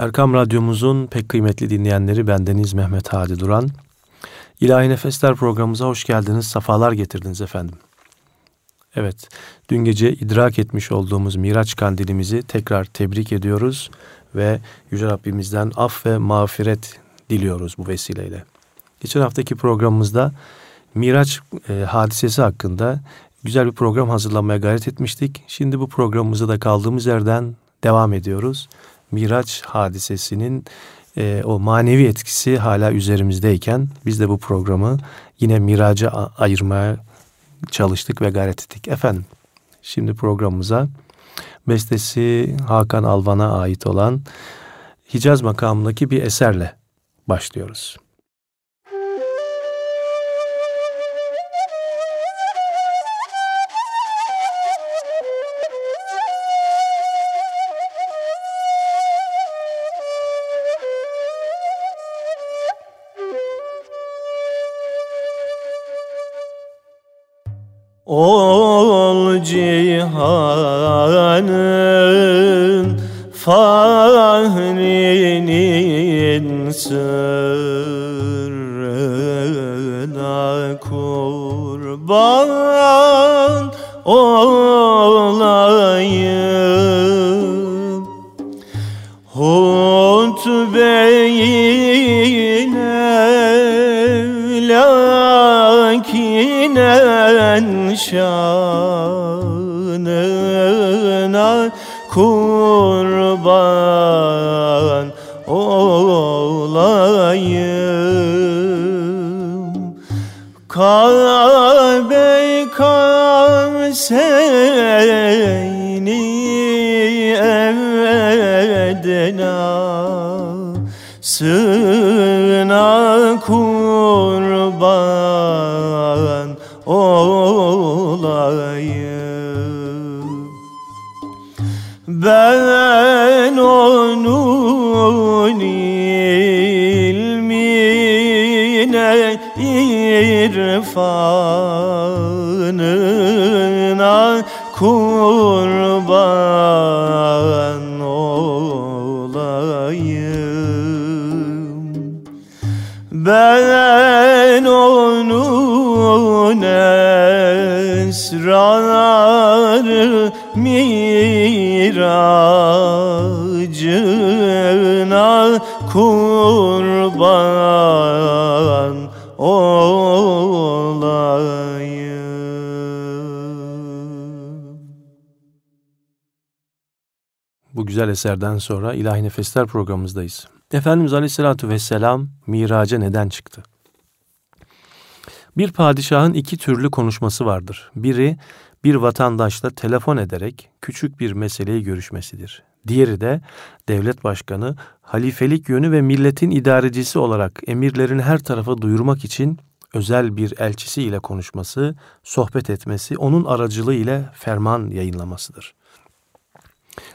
Erkam Radyomuzun pek kıymetli dinleyenleri bendeniz Mehmet Hadi Duran. İlahi Nefesler programımıza hoş geldiniz, safalar getirdiniz efendim. Evet, dün gece idrak etmiş olduğumuz Miraç kandilimizi tekrar tebrik ediyoruz ve Yüce Rabbimizden af ve mağfiret diliyoruz bu vesileyle. Geçen haftaki programımızda Miraç e, hadisesi hakkında güzel bir program hazırlamaya gayret etmiştik. Şimdi bu programımızda da kaldığımız yerden devam ediyoruz. Miraç hadisesinin e, o manevi etkisi hala üzerimizdeyken biz de bu programı yine miraca ayırmaya çalıştık ve gayret ettik. Efendim şimdi programımıza bestesi Hakan Alvan'a ait olan Hicaz makamındaki bir eserle başlıyoruz. Ol cihanın fahrinin sırrına kurban olayım şanına kurban olayım. Kabe Kavseyni irfanına kurban olayım. Ben onun esrarı miracına kurban güzel eserden sonra İlahi Nefesler programımızdayız. Efendimiz Aleyhisselatü Vesselam miraca neden çıktı? Bir padişahın iki türlü konuşması vardır. Biri bir vatandaşla telefon ederek küçük bir meseleyi görüşmesidir. Diğeri de devlet başkanı halifelik yönü ve milletin idarecisi olarak emirlerini her tarafa duyurmak için özel bir elçisi ile konuşması, sohbet etmesi, onun aracılığı ile ferman yayınlamasıdır.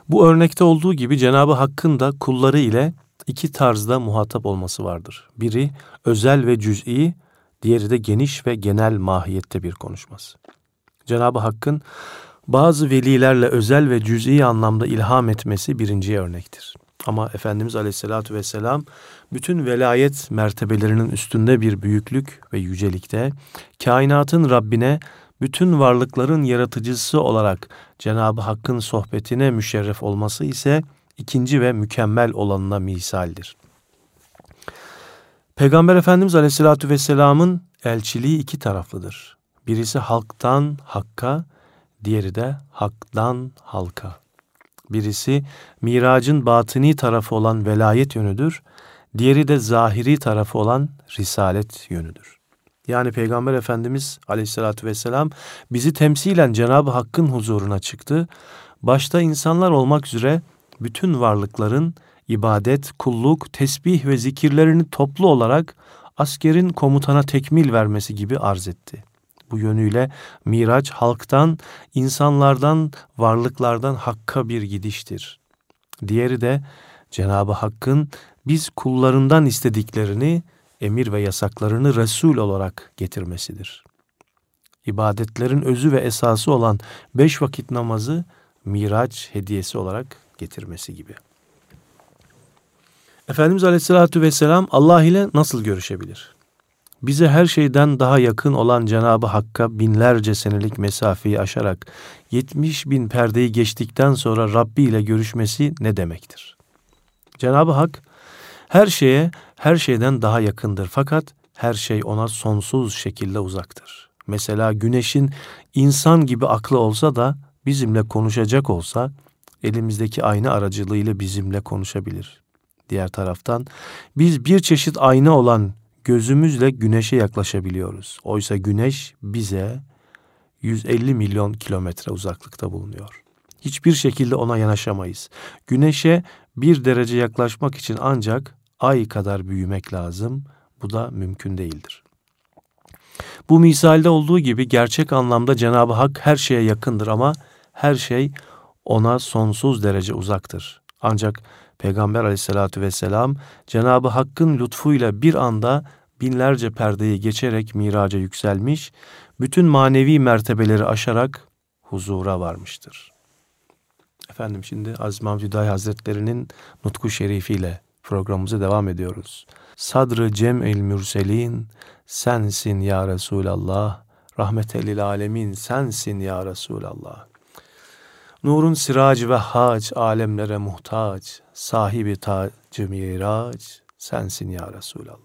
Bu örnekte olduğu gibi Cenabı Hakk'ın da kulları ile iki tarzda muhatap olması vardır. Biri özel ve cüz'i, diğeri de geniş ve genel mahiyette bir konuşması. Cenab-ı Hakk'ın bazı velilerle özel ve cüz'i anlamda ilham etmesi birinci örnektir. Ama Efendimiz Aleyhisselatü Vesselam bütün velayet mertebelerinin üstünde bir büyüklük ve yücelikte, kainatın Rabbine bütün varlıkların yaratıcısı olarak Cenab-ı Hakk'ın sohbetine müşerref olması ise ikinci ve mükemmel olanına misaldir. Peygamber Efendimiz Aleyhisselatü Vesselam'ın elçiliği iki taraflıdır. Birisi halktan hakka, diğeri de haktan halka. Birisi miracın batıni tarafı olan velayet yönüdür, diğeri de zahiri tarafı olan risalet yönüdür. Yani Peygamber Efendimiz Aleyhisselatü Vesselam bizi temsilen Cenab-ı Hakk'ın huzuruna çıktı. Başta insanlar olmak üzere bütün varlıkların ibadet, kulluk, tesbih ve zikirlerini toplu olarak askerin komutana tekmil vermesi gibi arz etti. Bu yönüyle Miraç halktan, insanlardan, varlıklardan hakka bir gidiştir. Diğeri de Cenab-ı Hakk'ın biz kullarından istediklerini, emir ve yasaklarını Resul olarak getirmesidir. İbadetlerin özü ve esası olan beş vakit namazı Miraç hediyesi olarak getirmesi gibi. Efendimiz Aleyhisselatü Vesselam Allah ile nasıl görüşebilir? Bize her şeyden daha yakın olan Cenabı Hakk'a binlerce senelik mesafeyi aşarak 70 bin perdeyi geçtikten sonra Rabbi ile görüşmesi ne demektir? Cenabı Hak her şeye her şeyden daha yakındır fakat her şey ona sonsuz şekilde uzaktır. Mesela güneşin insan gibi aklı olsa da bizimle konuşacak olsa elimizdeki ayna aracılığıyla bizimle konuşabilir. Diğer taraftan biz bir çeşit ayna olan gözümüzle güneşe yaklaşabiliyoruz. Oysa güneş bize 150 milyon kilometre uzaklıkta bulunuyor. Hiçbir şekilde ona yanaşamayız. Güneşe bir derece yaklaşmak için ancak ay kadar büyümek lazım. Bu da mümkün değildir. Bu misalde olduğu gibi gerçek anlamda Cenab-ı Hak her şeye yakındır ama her şey ona sonsuz derece uzaktır. Ancak Peygamber aleyhissalatü vesselam Cenab-ı Hakk'ın lütfuyla bir anda binlerce perdeyi geçerek miraca yükselmiş, bütün manevi mertebeleri aşarak huzura varmıştır. Efendim şimdi Aziz Mahmud Hüdayi Hazretleri'nin nutku şerifiyle programımıza devam ediyoruz. Sadrı cem'il mürselin sensin ya Resulallah. Rahmetelil alemin sensin ya Resulallah. Nurun siracı ve hac alemlere muhtaç. Sahibi tacı mirac sensin ya Resulallah.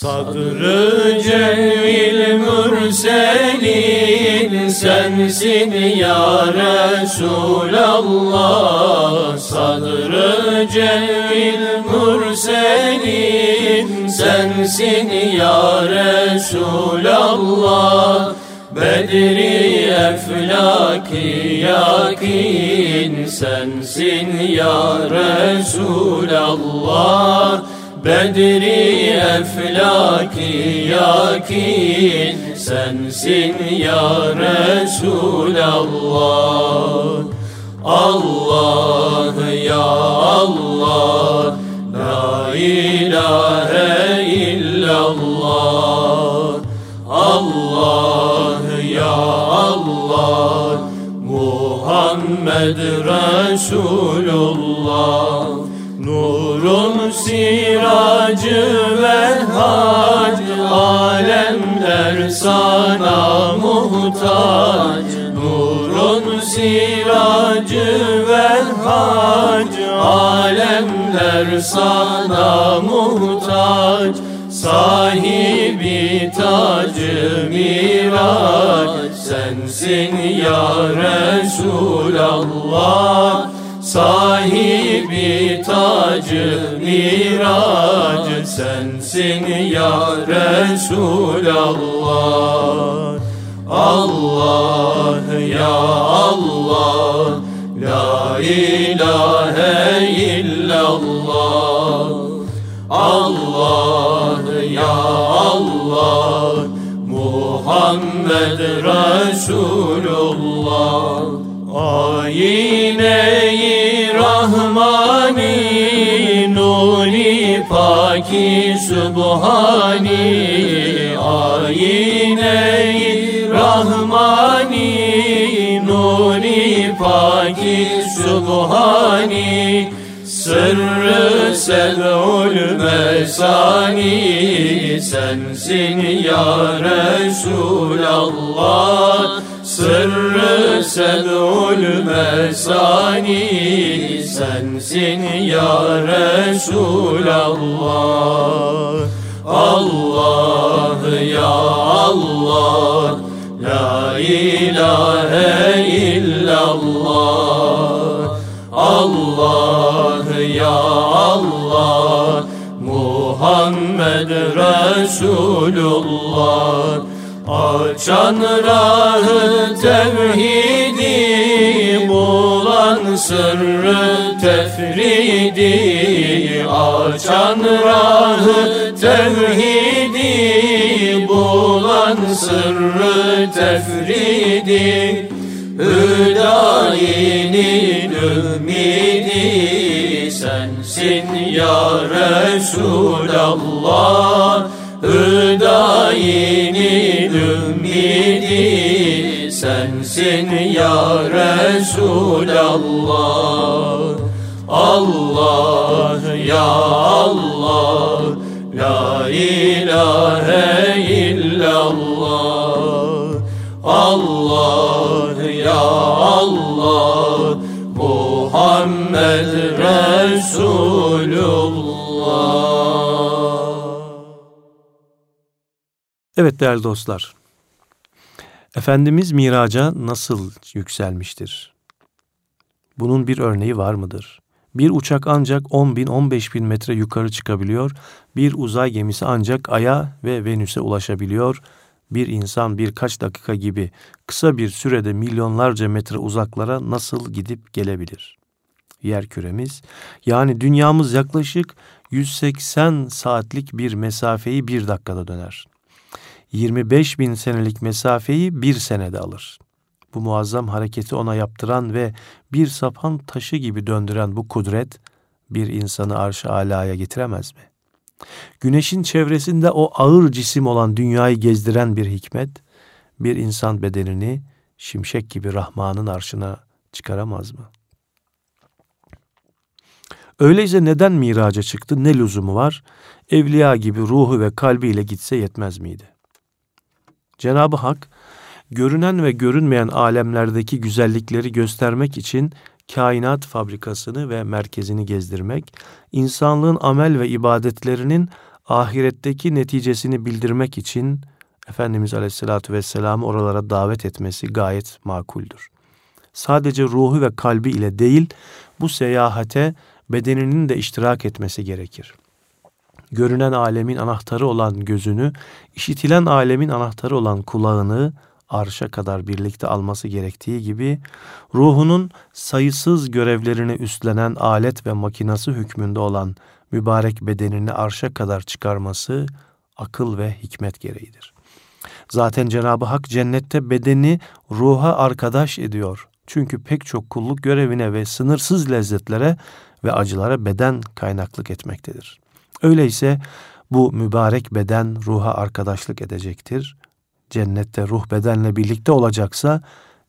Sadrı cemil mürselin sensin ya Resulallah. Sadrı cemil mürselin sensin ya Resulallah. Bedri eflaki yakin sensin ya Resulallah Bedri eflaki yakin sensin ya Resulallah. Allah ya Allah La ilahe illallah. Allah ya Allah Muhammed Resulullah siracı ve hac Alemler sana muhtaç. Nurun siracı ve hac Alemler sana muhtaç. Sahibi tacı miraç Sensin ya Resulallah Sahibi tacı mirac sensin ya Resulallah. Allah ya Allah La ilahe illallah. Allah ya Allah Muhammed Resulullah. Ayine-i Paki Sübhani Ayine-i Rahmani Nuri Paki Sübhani Sırrı selul mesani Sensin ya Resulallah. Sırrı sedul mesani sensin ya Resulallah. Allah ya Allah La ilahe illallah Resulullah. Açan rahı tevhidi bulan sırrı tefridi Açan rahı tevhidi Bulan sırrı tefridi Sensin ya Resulallah. Hüdayinin ümidi sensin ya Resulallah. Allah ya Allah La ilahe illallah. Allah ya Allah Muhammed Resulullah Evet değerli dostlar. Efendimiz miraca nasıl yükselmiştir? Bunun bir örneği var mıdır? Bir uçak ancak 10 bin 15 bin metre yukarı çıkabiliyor. Bir uzay gemisi ancak Ay'a ve Venüs'e ulaşabiliyor. Bir insan birkaç dakika gibi kısa bir sürede milyonlarca metre uzaklara nasıl gidip gelebilir? Yer küremiz yani dünyamız yaklaşık 180 saatlik bir mesafeyi bir dakikada döner. 25 bin senelik mesafeyi bir senede alır. Bu muazzam hareketi ona yaptıran ve bir sapan taşı gibi döndüren bu kudret bir insanı arş-ı alaya getiremez mi? Güneşin çevresinde o ağır cisim olan dünyayı gezdiren bir hikmet, bir insan bedenini şimşek gibi Rahman'ın arşına çıkaramaz mı? Öyleyse neden miraca çıktı, ne lüzumu var? Evliya gibi ruhu ve kalbiyle gitse yetmez miydi? Cenab-ı Hak görünen ve görünmeyen alemlerdeki güzellikleri göstermek için kainat fabrikasını ve merkezini gezdirmek, insanlığın amel ve ibadetlerinin ahiretteki neticesini bildirmek için Efendimiz Aleyhisselatü Vesselam'ı oralara davet etmesi gayet makuldür. Sadece ruhu ve kalbi ile değil, bu seyahate bedeninin de iştirak etmesi gerekir görünen alemin anahtarı olan gözünü, işitilen alemin anahtarı olan kulağını arşa kadar birlikte alması gerektiği gibi ruhunun sayısız görevlerini üstlenen alet ve makinası hükmünde olan mübarek bedenini arşa kadar çıkarması akıl ve hikmet gereğidir. Zaten Cenab-ı Hak cennette bedeni ruha arkadaş ediyor. Çünkü pek çok kulluk görevine ve sınırsız lezzetlere ve acılara beden kaynaklık etmektedir. Öyleyse bu mübarek beden ruha arkadaşlık edecektir. Cennette ruh bedenle birlikte olacaksa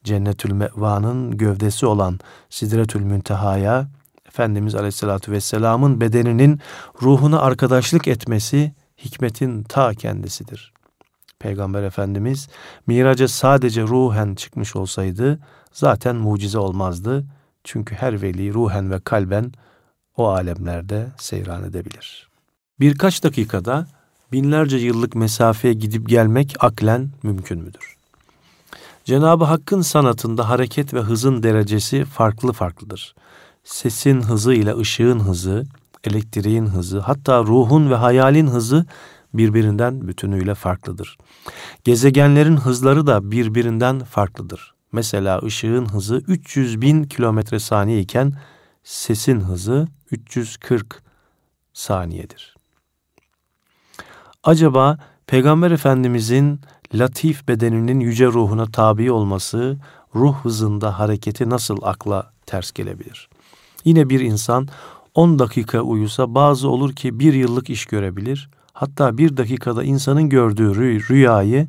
Cennetül Meva'nın gövdesi olan Sidretül Münteha'ya Efendimiz Aleyhisselatü Vesselam'ın bedeninin ruhuna arkadaşlık etmesi hikmetin ta kendisidir. Peygamber Efendimiz miraca sadece ruhen çıkmış olsaydı zaten mucize olmazdı. Çünkü her veli ruhen ve kalben o alemlerde seyran edebilir. Birkaç dakikada binlerce yıllık mesafeye gidip gelmek aklen mümkün müdür? Cenab-ı Hakk'ın sanatında hareket ve hızın derecesi farklı farklıdır. Sesin hızı ile ışığın hızı, elektriğin hızı, hatta ruhun ve hayalin hızı birbirinden bütünüyle farklıdır. Gezegenlerin hızları da birbirinden farklıdır. Mesela ışığın hızı 300 bin kilometre saniye iken sesin hızı 340 saniyedir. Acaba Peygamber Efendimizin latif bedeninin yüce ruhuna tabi olması, ruh hızında hareketi nasıl akla ters gelebilir? Yine bir insan 10 dakika uyusa bazı olur ki bir yıllık iş görebilir. Hatta bir dakikada insanın gördüğü rüyayı,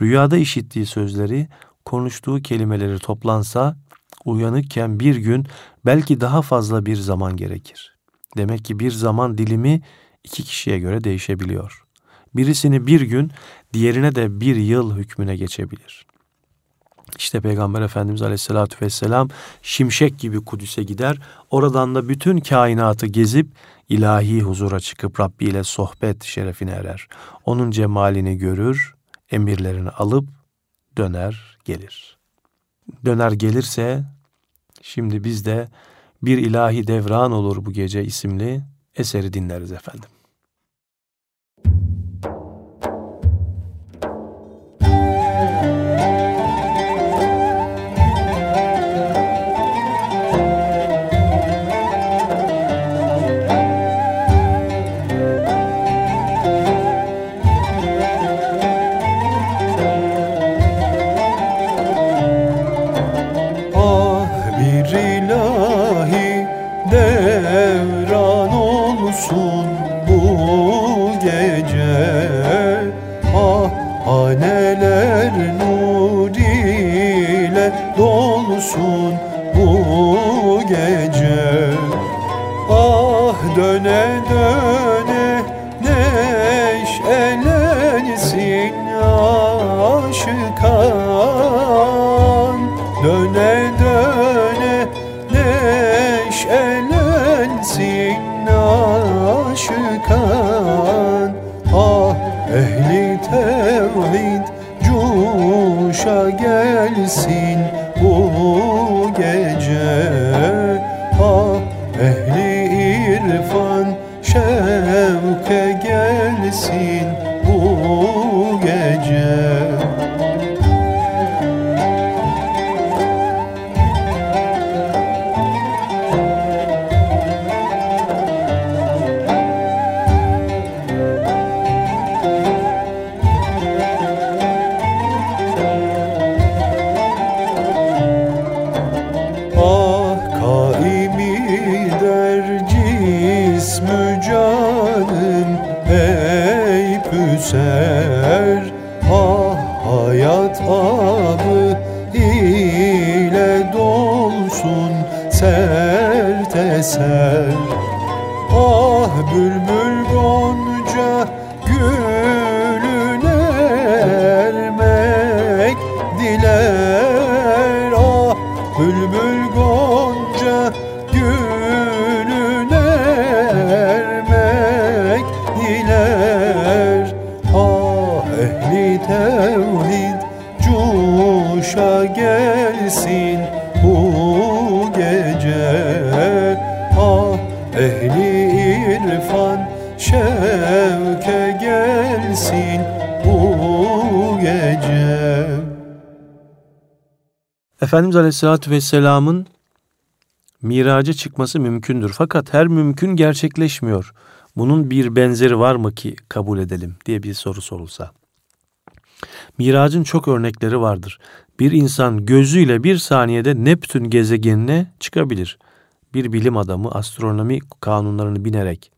rüyada işittiği sözleri, konuştuğu kelimeleri toplansa uyanıkken bir gün belki daha fazla bir zaman gerekir. Demek ki bir zaman dilimi iki kişiye göre değişebiliyor. Birisini bir gün, diğerine de bir yıl hükmüne geçebilir. İşte Peygamber Efendimiz Aleyhisselatü Vesselam şimşek gibi Kudüs'e gider. Oradan da bütün kainatı gezip ilahi huzura çıkıp Rabbi ile sohbet şerefine erer. Onun cemalini görür, emirlerini alıp döner gelir. Döner gelirse şimdi biz de bir ilahi devran olur bu gece isimli eseri dinleriz efendim. Dolsun bu gece. Ah haneler nur ile dolsun eser Ah bülbül Efendimiz Aleyhisselatü Vesselam'ın miraca çıkması mümkündür. Fakat her mümkün gerçekleşmiyor. Bunun bir benzeri var mı ki kabul edelim diye bir soru sorulsa. Miracın çok örnekleri vardır. Bir insan gözüyle bir saniyede Neptün gezegenine çıkabilir. Bir bilim adamı astronomi kanunlarını binerek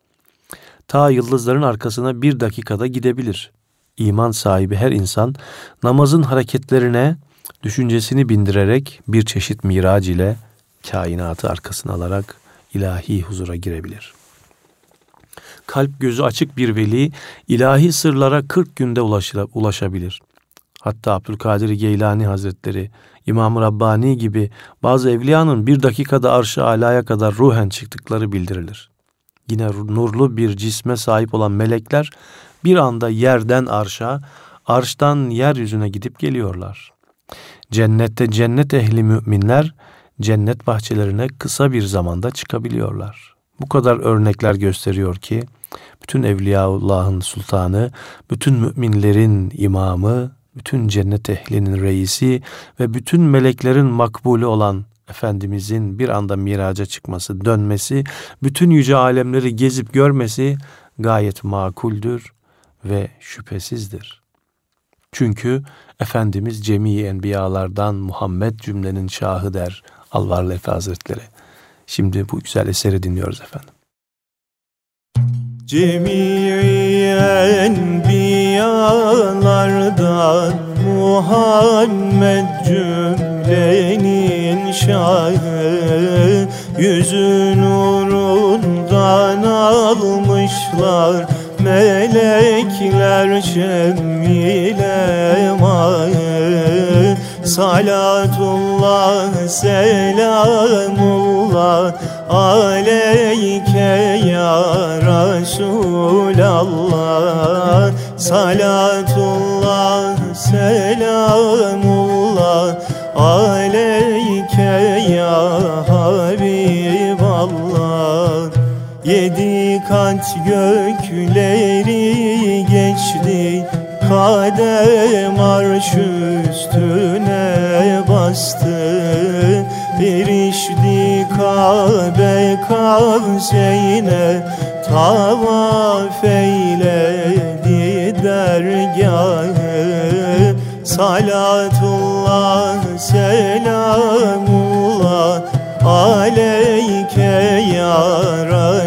ta yıldızların arkasına bir dakikada gidebilir. İman sahibi her insan namazın hareketlerine düşüncesini bindirerek bir çeşit mirac ile kainatı arkasına alarak ilahi huzura girebilir. Kalp gözü açık bir veli ilahi sırlara 40 günde ulaşabilir. Hatta Abdülkadir Geylani Hazretleri, İmam-ı Rabbani gibi bazı evliyanın bir dakikada arş-ı alaya kadar ruhen çıktıkları bildirilir. Yine nurlu bir cisme sahip olan melekler bir anda yerden arşa, arştan yeryüzüne gidip geliyorlar. Cennette cennet ehli müminler cennet bahçelerine kısa bir zamanda çıkabiliyorlar. Bu kadar örnekler gösteriyor ki bütün Evliyaullah'ın sultanı, bütün müminlerin imamı, bütün cennet ehlinin reisi ve bütün meleklerin makbulü olan Efendimizin bir anda miraca çıkması, dönmesi, bütün yüce alemleri gezip görmesi gayet makuldür ve şüphesizdir. Çünkü Efendimiz cemi enbiyalardan Muhammed cümlenin şahı der Alvarlı Efe Hazretleri. Şimdi bu güzel eseri dinliyoruz efendim. Cemiyen biyalardan Muhammed cümlenin şahı Yüzü nurundan almışlar Melekler şemile mağı Salatullah selamullah aleyke ya Resulallah. Salatullah selamullah aleyke ya Kat gökleri geçti. Kadem arş üstüne bastı. Erişti Kabe kavseyne Tavaf eyledi dergahı Salatullah selamullah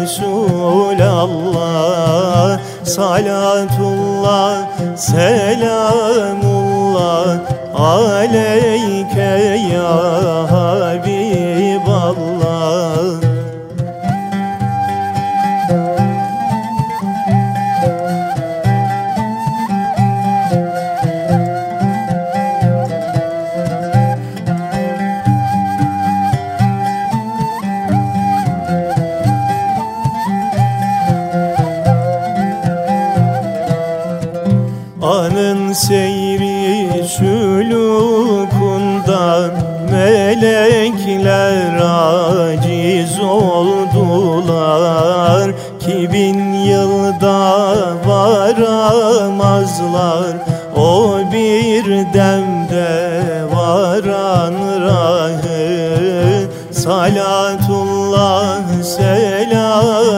Resulallah Salatullah Selamullah Aleyke ya Habiballah bin yılda varamazlar. O bir demde varan rahı. Salatullah selamullah.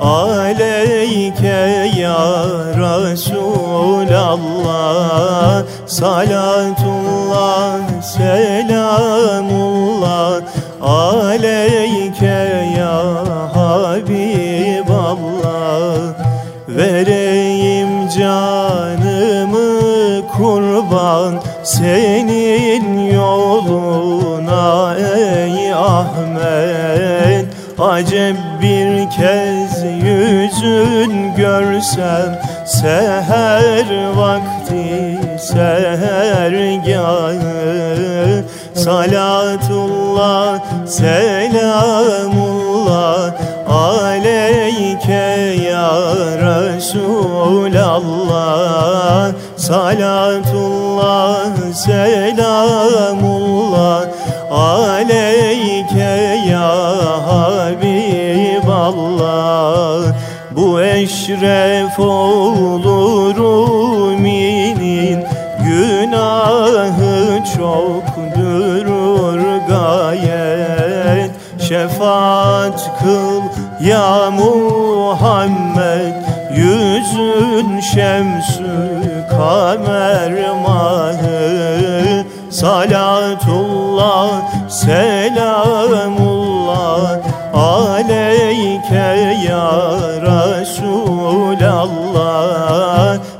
Aleyke ya Resulallah. Salatullah selamullah. Aleyke Senin yoluna ey Ahmet Acep bir kez yüzün görsem Seher vakti sehergahı Salatullah selamullah Aleyke ya Resulallah. Salatullah selamullah Aleyke ya Habiballah. Bu eşref olur uminin Günahı çokdur gayet. Şefaat kıl ya Muhammed Yüzün şemsü kamer mahı Salatullah selamullah Aleyke ya Resulallah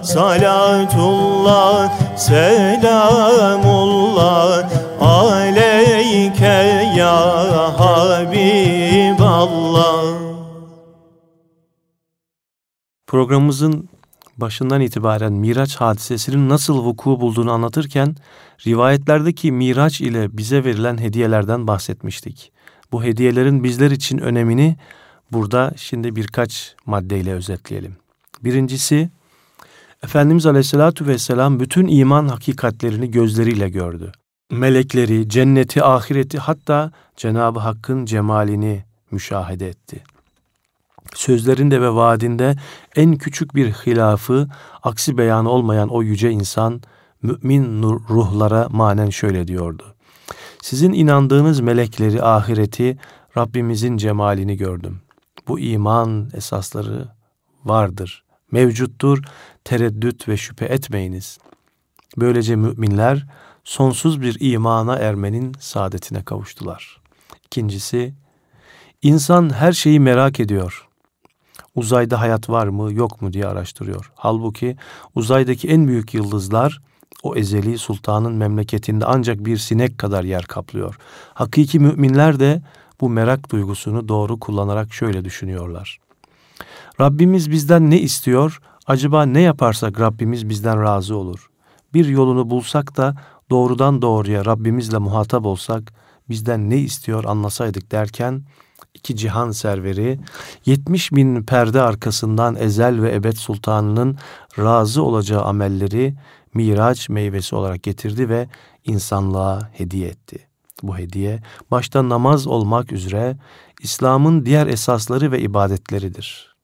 Salatullah selamullah Aleyke ya Habiballah. Programımızın başından itibaren Miraç hadisesinin nasıl vuku bulduğunu anlatırken rivayetlerdeki Miraç ile bize verilen hediyelerden bahsetmiştik. Bu hediyelerin bizler için önemini burada şimdi birkaç maddeyle özetleyelim. Birincisi, Efendimiz Aleyhisselatü Vesselam bütün iman hakikatlerini gözleriyle gördü. Melekleri, cenneti, ahireti hatta Cenab-ı Hakk'ın cemalini müşahede etti sözlerinde ve vaadinde en küçük bir hilafı, aksi beyanı olmayan o yüce insan, mümin ruhlara manen şöyle diyordu. Sizin inandığınız melekleri, ahireti, Rabbimizin cemalini gördüm. Bu iman esasları vardır, mevcuttur, tereddüt ve şüphe etmeyiniz. Böylece müminler sonsuz bir imana ermenin saadetine kavuştular. İkincisi, insan her şeyi merak ediyor uzayda hayat var mı yok mu diye araştırıyor. Halbuki uzaydaki en büyük yıldızlar o ezeli sultanın memleketinde ancak bir sinek kadar yer kaplıyor. Hakiki müminler de bu merak duygusunu doğru kullanarak şöyle düşünüyorlar. Rabbimiz bizden ne istiyor? Acaba ne yaparsak Rabbimiz bizden razı olur? Bir yolunu bulsak da doğrudan doğruya Rabbimizle muhatap olsak bizden ne istiyor anlasaydık derken iki cihan serveri 70 bin perde arkasından ezel ve ebed sultanının razı olacağı amelleri miraç meyvesi olarak getirdi ve insanlığa hediye etti. Bu hediye başta namaz olmak üzere İslam'ın diğer esasları ve ibadetleridir.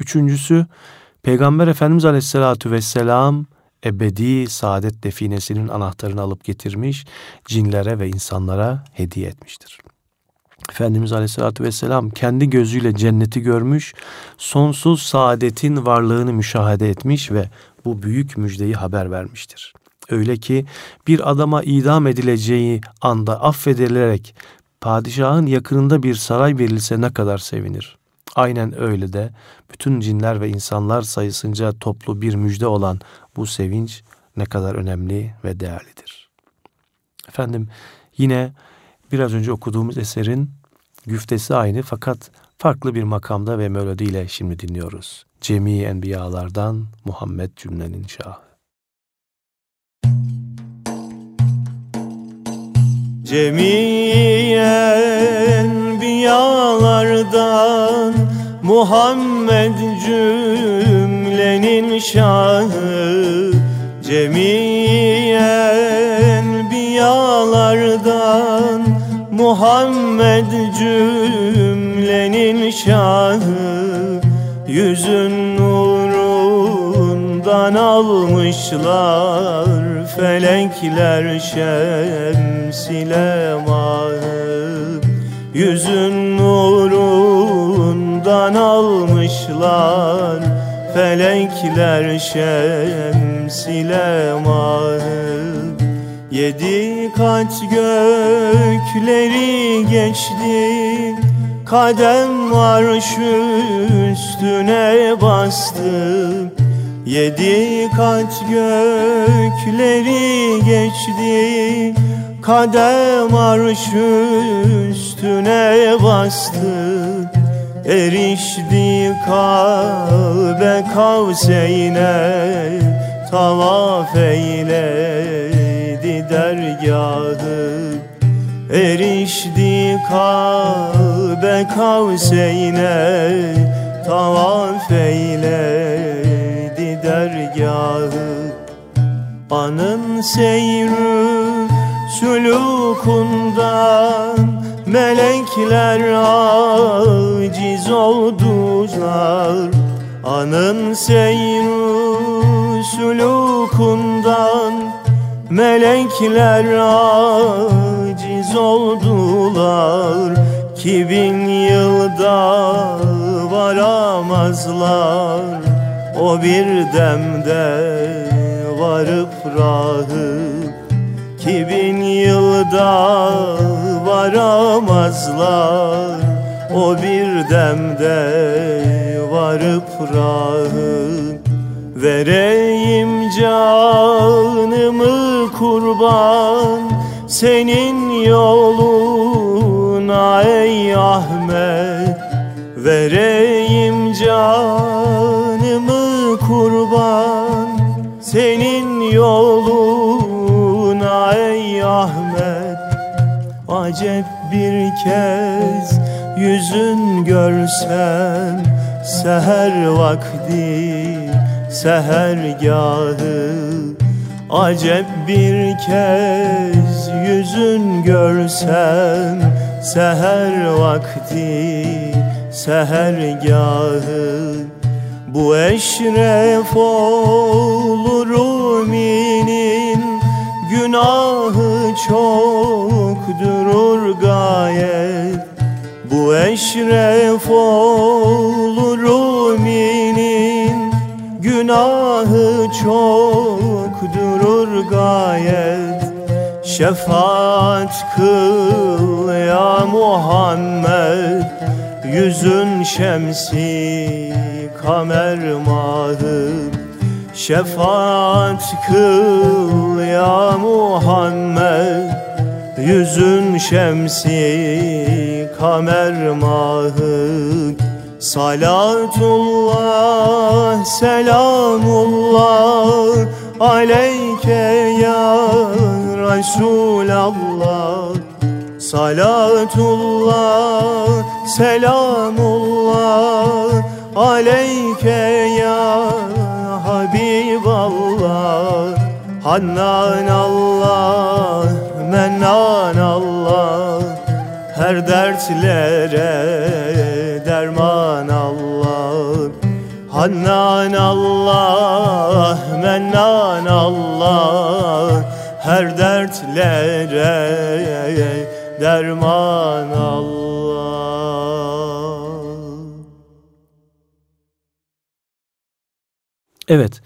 Üçüncüsü Peygamber Efendimiz Aleyhisselatü Vesselam ebedi saadet definesinin anahtarını alıp getirmiş, cinlere ve insanlara hediye etmiştir. Efendimiz Aleyhisselatü Vesselam kendi gözüyle cenneti görmüş, sonsuz saadetin varlığını müşahede etmiş ve bu büyük müjdeyi haber vermiştir. Öyle ki bir adama idam edileceği anda affedilerek padişahın yakınında bir saray verilse ne kadar sevinir. Aynen öyle de bütün cinler ve insanlar sayısınca toplu bir müjde olan bu sevinç ne kadar önemli ve değerlidir. Efendim yine biraz önce okuduğumuz eserin güftesi aynı fakat farklı bir makamda ve melodiyle şimdi dinliyoruz. Cemi Enbiyalardan Muhammed cümlenin şahı. Cemi enbiyalardan Muhammed cümlenin şahı Cemi enbiyalardan Muhammed cümlenin şahı Yüzün nurundan almışlar Felekler şems ile mahı Yüzün nurundan almışlar Felekler şems ile mahı Yedi kat gökleri geçti. Kadem arş üstüne bastı Yedi kat gökleri geçti. Kadem arş üstüne bastı Erişti Kabe kavseyne Tavaf eyledi dergahı Erişti Kabe kavseyne Tavaf eyledi dergahı Anın seyrü sulukundan Melekler aciz oldular. Anın seyrü sulukundan Melekler aciz oldular. Ki bin yılda varamazlar. O bir demde varıp rahı. Ki bin yılda varamazlar. O bir demde varıp rahı. Vereyim canımı kurban Senin yoluna ey Ahmet. Vereyim canımı kurban Senin yoluna ey Ahmet. Acep bir kez yüzün görsem Seher vakti sehergahı Acep bir kez yüzün görsem Seher vakti sehergahı. Bu eşref olur uminin Günahı çok durur gayet. Bu eşref olur uminin Günahı çok gayet Şefaat kıl ya Muhammed. Yüzün şemsi kamer mahı Şefaat kıl ya Muhammed. Yüzün şemsi kamer mahı Salatullah selamullah Aleyke ya Resulallah Salatullah selamullah. Aleyke ya Habiballah Hannan Allah Mennan Allah. Her dertlere derman Allah Hannan Allah Mennan Allah Her dertlere derman Allah Evet.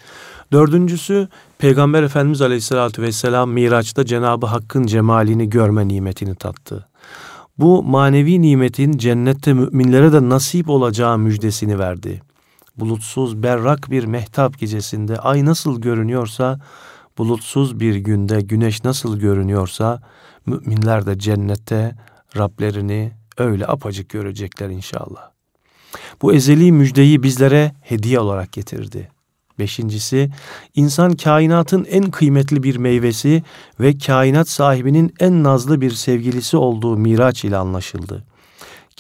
Dördüncüsü Peygamber Efendimiz Aleyhisselatü Vesselam Miraç'ta Cenabı Hakk'ın cemalini görme nimetini tattı. Bu manevi nimetin cennette müminlere de nasip olacağı müjdesini verdi. Bulutsuz berrak bir mehtap gecesinde ay nasıl görünüyorsa, bulutsuz bir günde güneş nasıl görünüyorsa, müminler de cennette Rablerini öyle apacık görecekler inşallah. Bu ezeli müjdeyi bizlere hediye olarak getirdi. Beşincisi, insan kainatın en kıymetli bir meyvesi ve kainat sahibinin en nazlı bir sevgilisi olduğu Miraç ile anlaşıldı.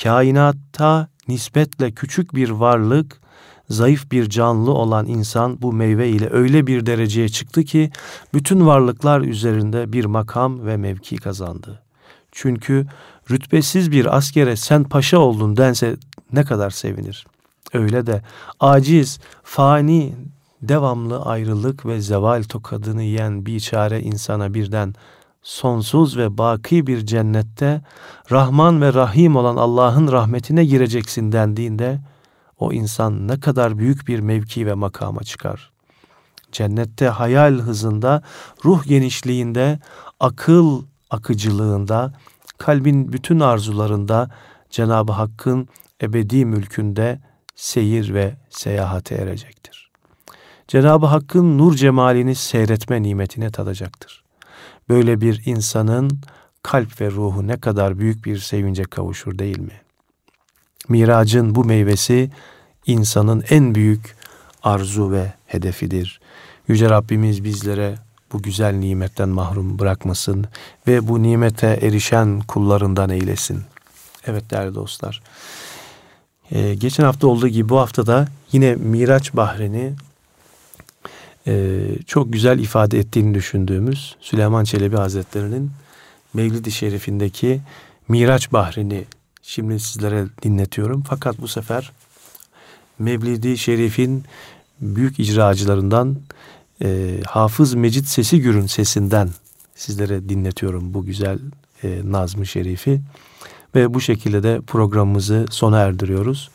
Kainatta nispetle küçük bir varlık, zayıf bir canlı olan insan bu meyve ile öyle bir dereceye çıktı ki bütün varlıklar üzerinde bir makam ve mevki kazandı. Çünkü rütbesiz bir askere sen paşa oldun dense ne kadar sevinir. Öyle de aciz, fani, devamlı ayrılık ve zeval tokadını yiyen biçare insana birden sonsuz ve baki bir cennette Rahman ve Rahim olan Allah'ın rahmetine gireceksin dendiğinde o insan ne kadar büyük bir mevki ve makama çıkar. Cennette hayal hızında, ruh genişliğinde, akıl akıcılığında, kalbin bütün arzularında Cenab-ı Hakk'ın ebedi mülkünde seyir ve seyahate erecektir. Cenab-ı Hakk'ın nur cemalini seyretme nimetine tadacaktır. Böyle bir insanın kalp ve ruhu ne kadar büyük bir sevince kavuşur değil mi? Miracın bu meyvesi insanın en büyük arzu ve hedefidir. Yüce Rabbimiz bizlere bu güzel nimetten mahrum bırakmasın ve bu nimete erişen kullarından eylesin. Evet değerli dostlar. Ee, geçen hafta olduğu gibi bu hafta da yine Miraç Bahri'ni e, çok güzel ifade ettiğini düşündüğümüz Süleyman Çelebi Hazretleri'nin Mevlid-i Şerif'indeki Miraç Bahri'ni şimdi sizlere dinletiyorum. Fakat bu sefer Mevlid-i Şerif'in büyük icracılarından e, Hafız Mecit Sesi Gür'ün sesinden sizlere dinletiyorum bu güzel e, Nazm-ı Şerif'i. Ve bu şekilde de programımızı sona erdiriyoruz.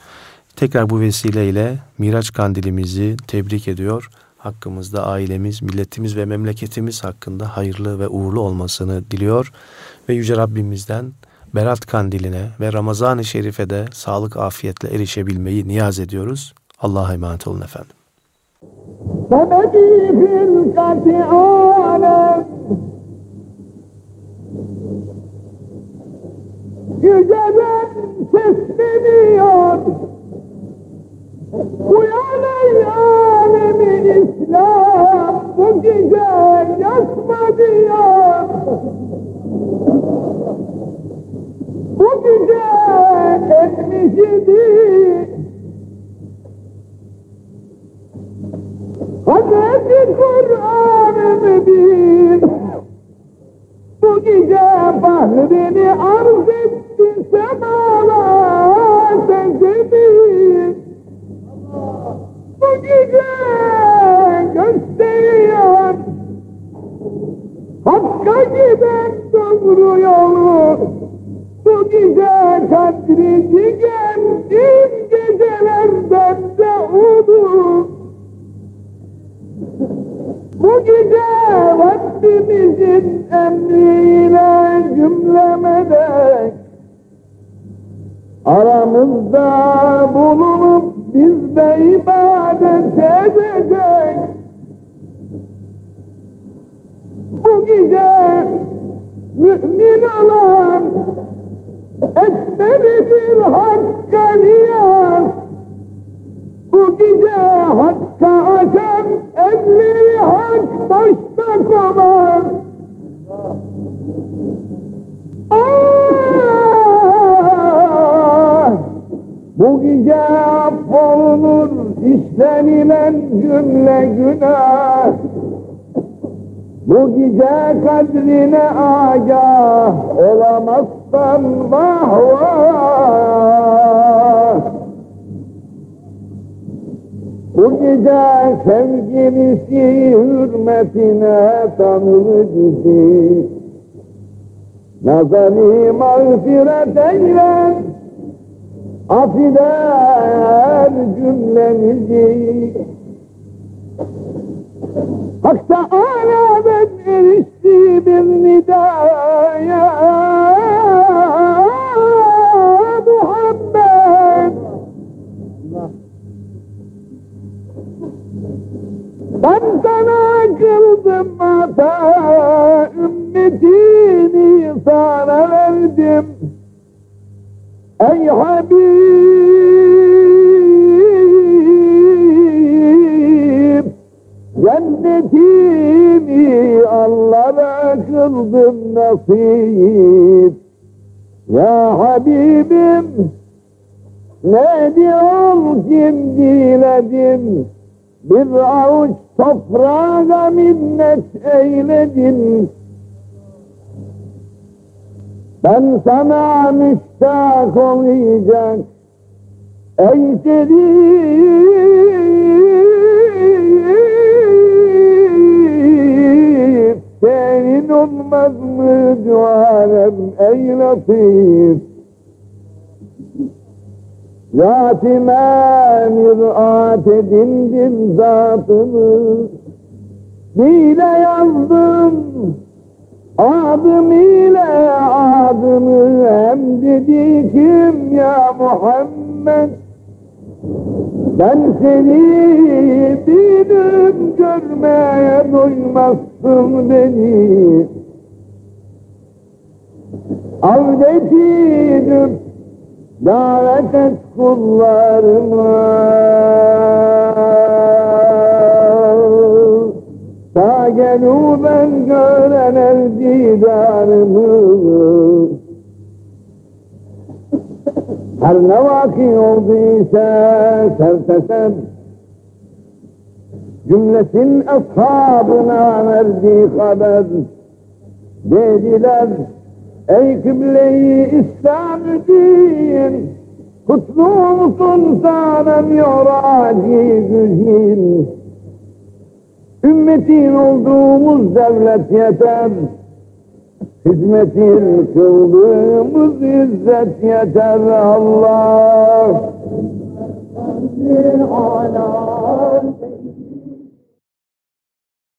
Tekrar bu vesileyle Miraç Kandilimizi tebrik ediyor. Hakkımızda ailemiz, milletimiz ve memleketimiz hakkında hayırlı ve uğurlu olmasını diliyor. Ve Yüce Rabbimizden Berat Kandili'ne ve Ramazan-ı Şerif'e de sağlık afiyetle erişebilmeyi niyaz ediyoruz. Allah'a emanet olun efendim. Sebedi filkati alem Yüceden sesleniyor Uyan ey alemi İslam Bu gece yatma diyor Bu gece etmiş idi Hazreti Kur'an-ı Mübin Bu gece bahrini arz etti semalar secdedir Bu gece gösteriyor Hakka giden doğru yolu Bu gece kadri geldiğin gecelerden de olur bu gece Rabbimizin emriyle cümlemede aramızda bulunup bizde ibadet edecek. Bu gece mümin olan esmeridir hakka niyaz. Bu gece hakka açan emri hak başta konar. Ah! Bu gece affolunur işlenilen cümle günah. Bu gece kadrine agah olamazsan vah bu gece sevgilisi hürmetine tanır bizi. Nazani mağfiret eyle, affeder cümlemizi. Hak Teala'dan erişti bir nidaya, kıldım hata ümmetini sana verdim. Ey Habib Cennetimi Allah'a kıldım nasip. Ya Habibim ne diyor kim diledim bir avuç toprağa minnet eyledin. Ben sana müştak olacak ey şerif senin olmaz mı dualem ey latif Zatime mirat edindim zatını. Dile yazdım adım ile adını Hem dedi kim ya Muhammed? Ben seni bilim görmeye doymazsın beni. Avdetidüm davet et kullarıma. Ta ben gören el didarımı. Her ne vaki olduysa sertesem Cümlesin ashabına verdi haber Dediler Ey kıble-i İslam din, kutlu olsun sana miraci güzin. Ümmetin olduğumuz devlet yeter, hizmetin kıldığımız izzet yeter Allah. Allah.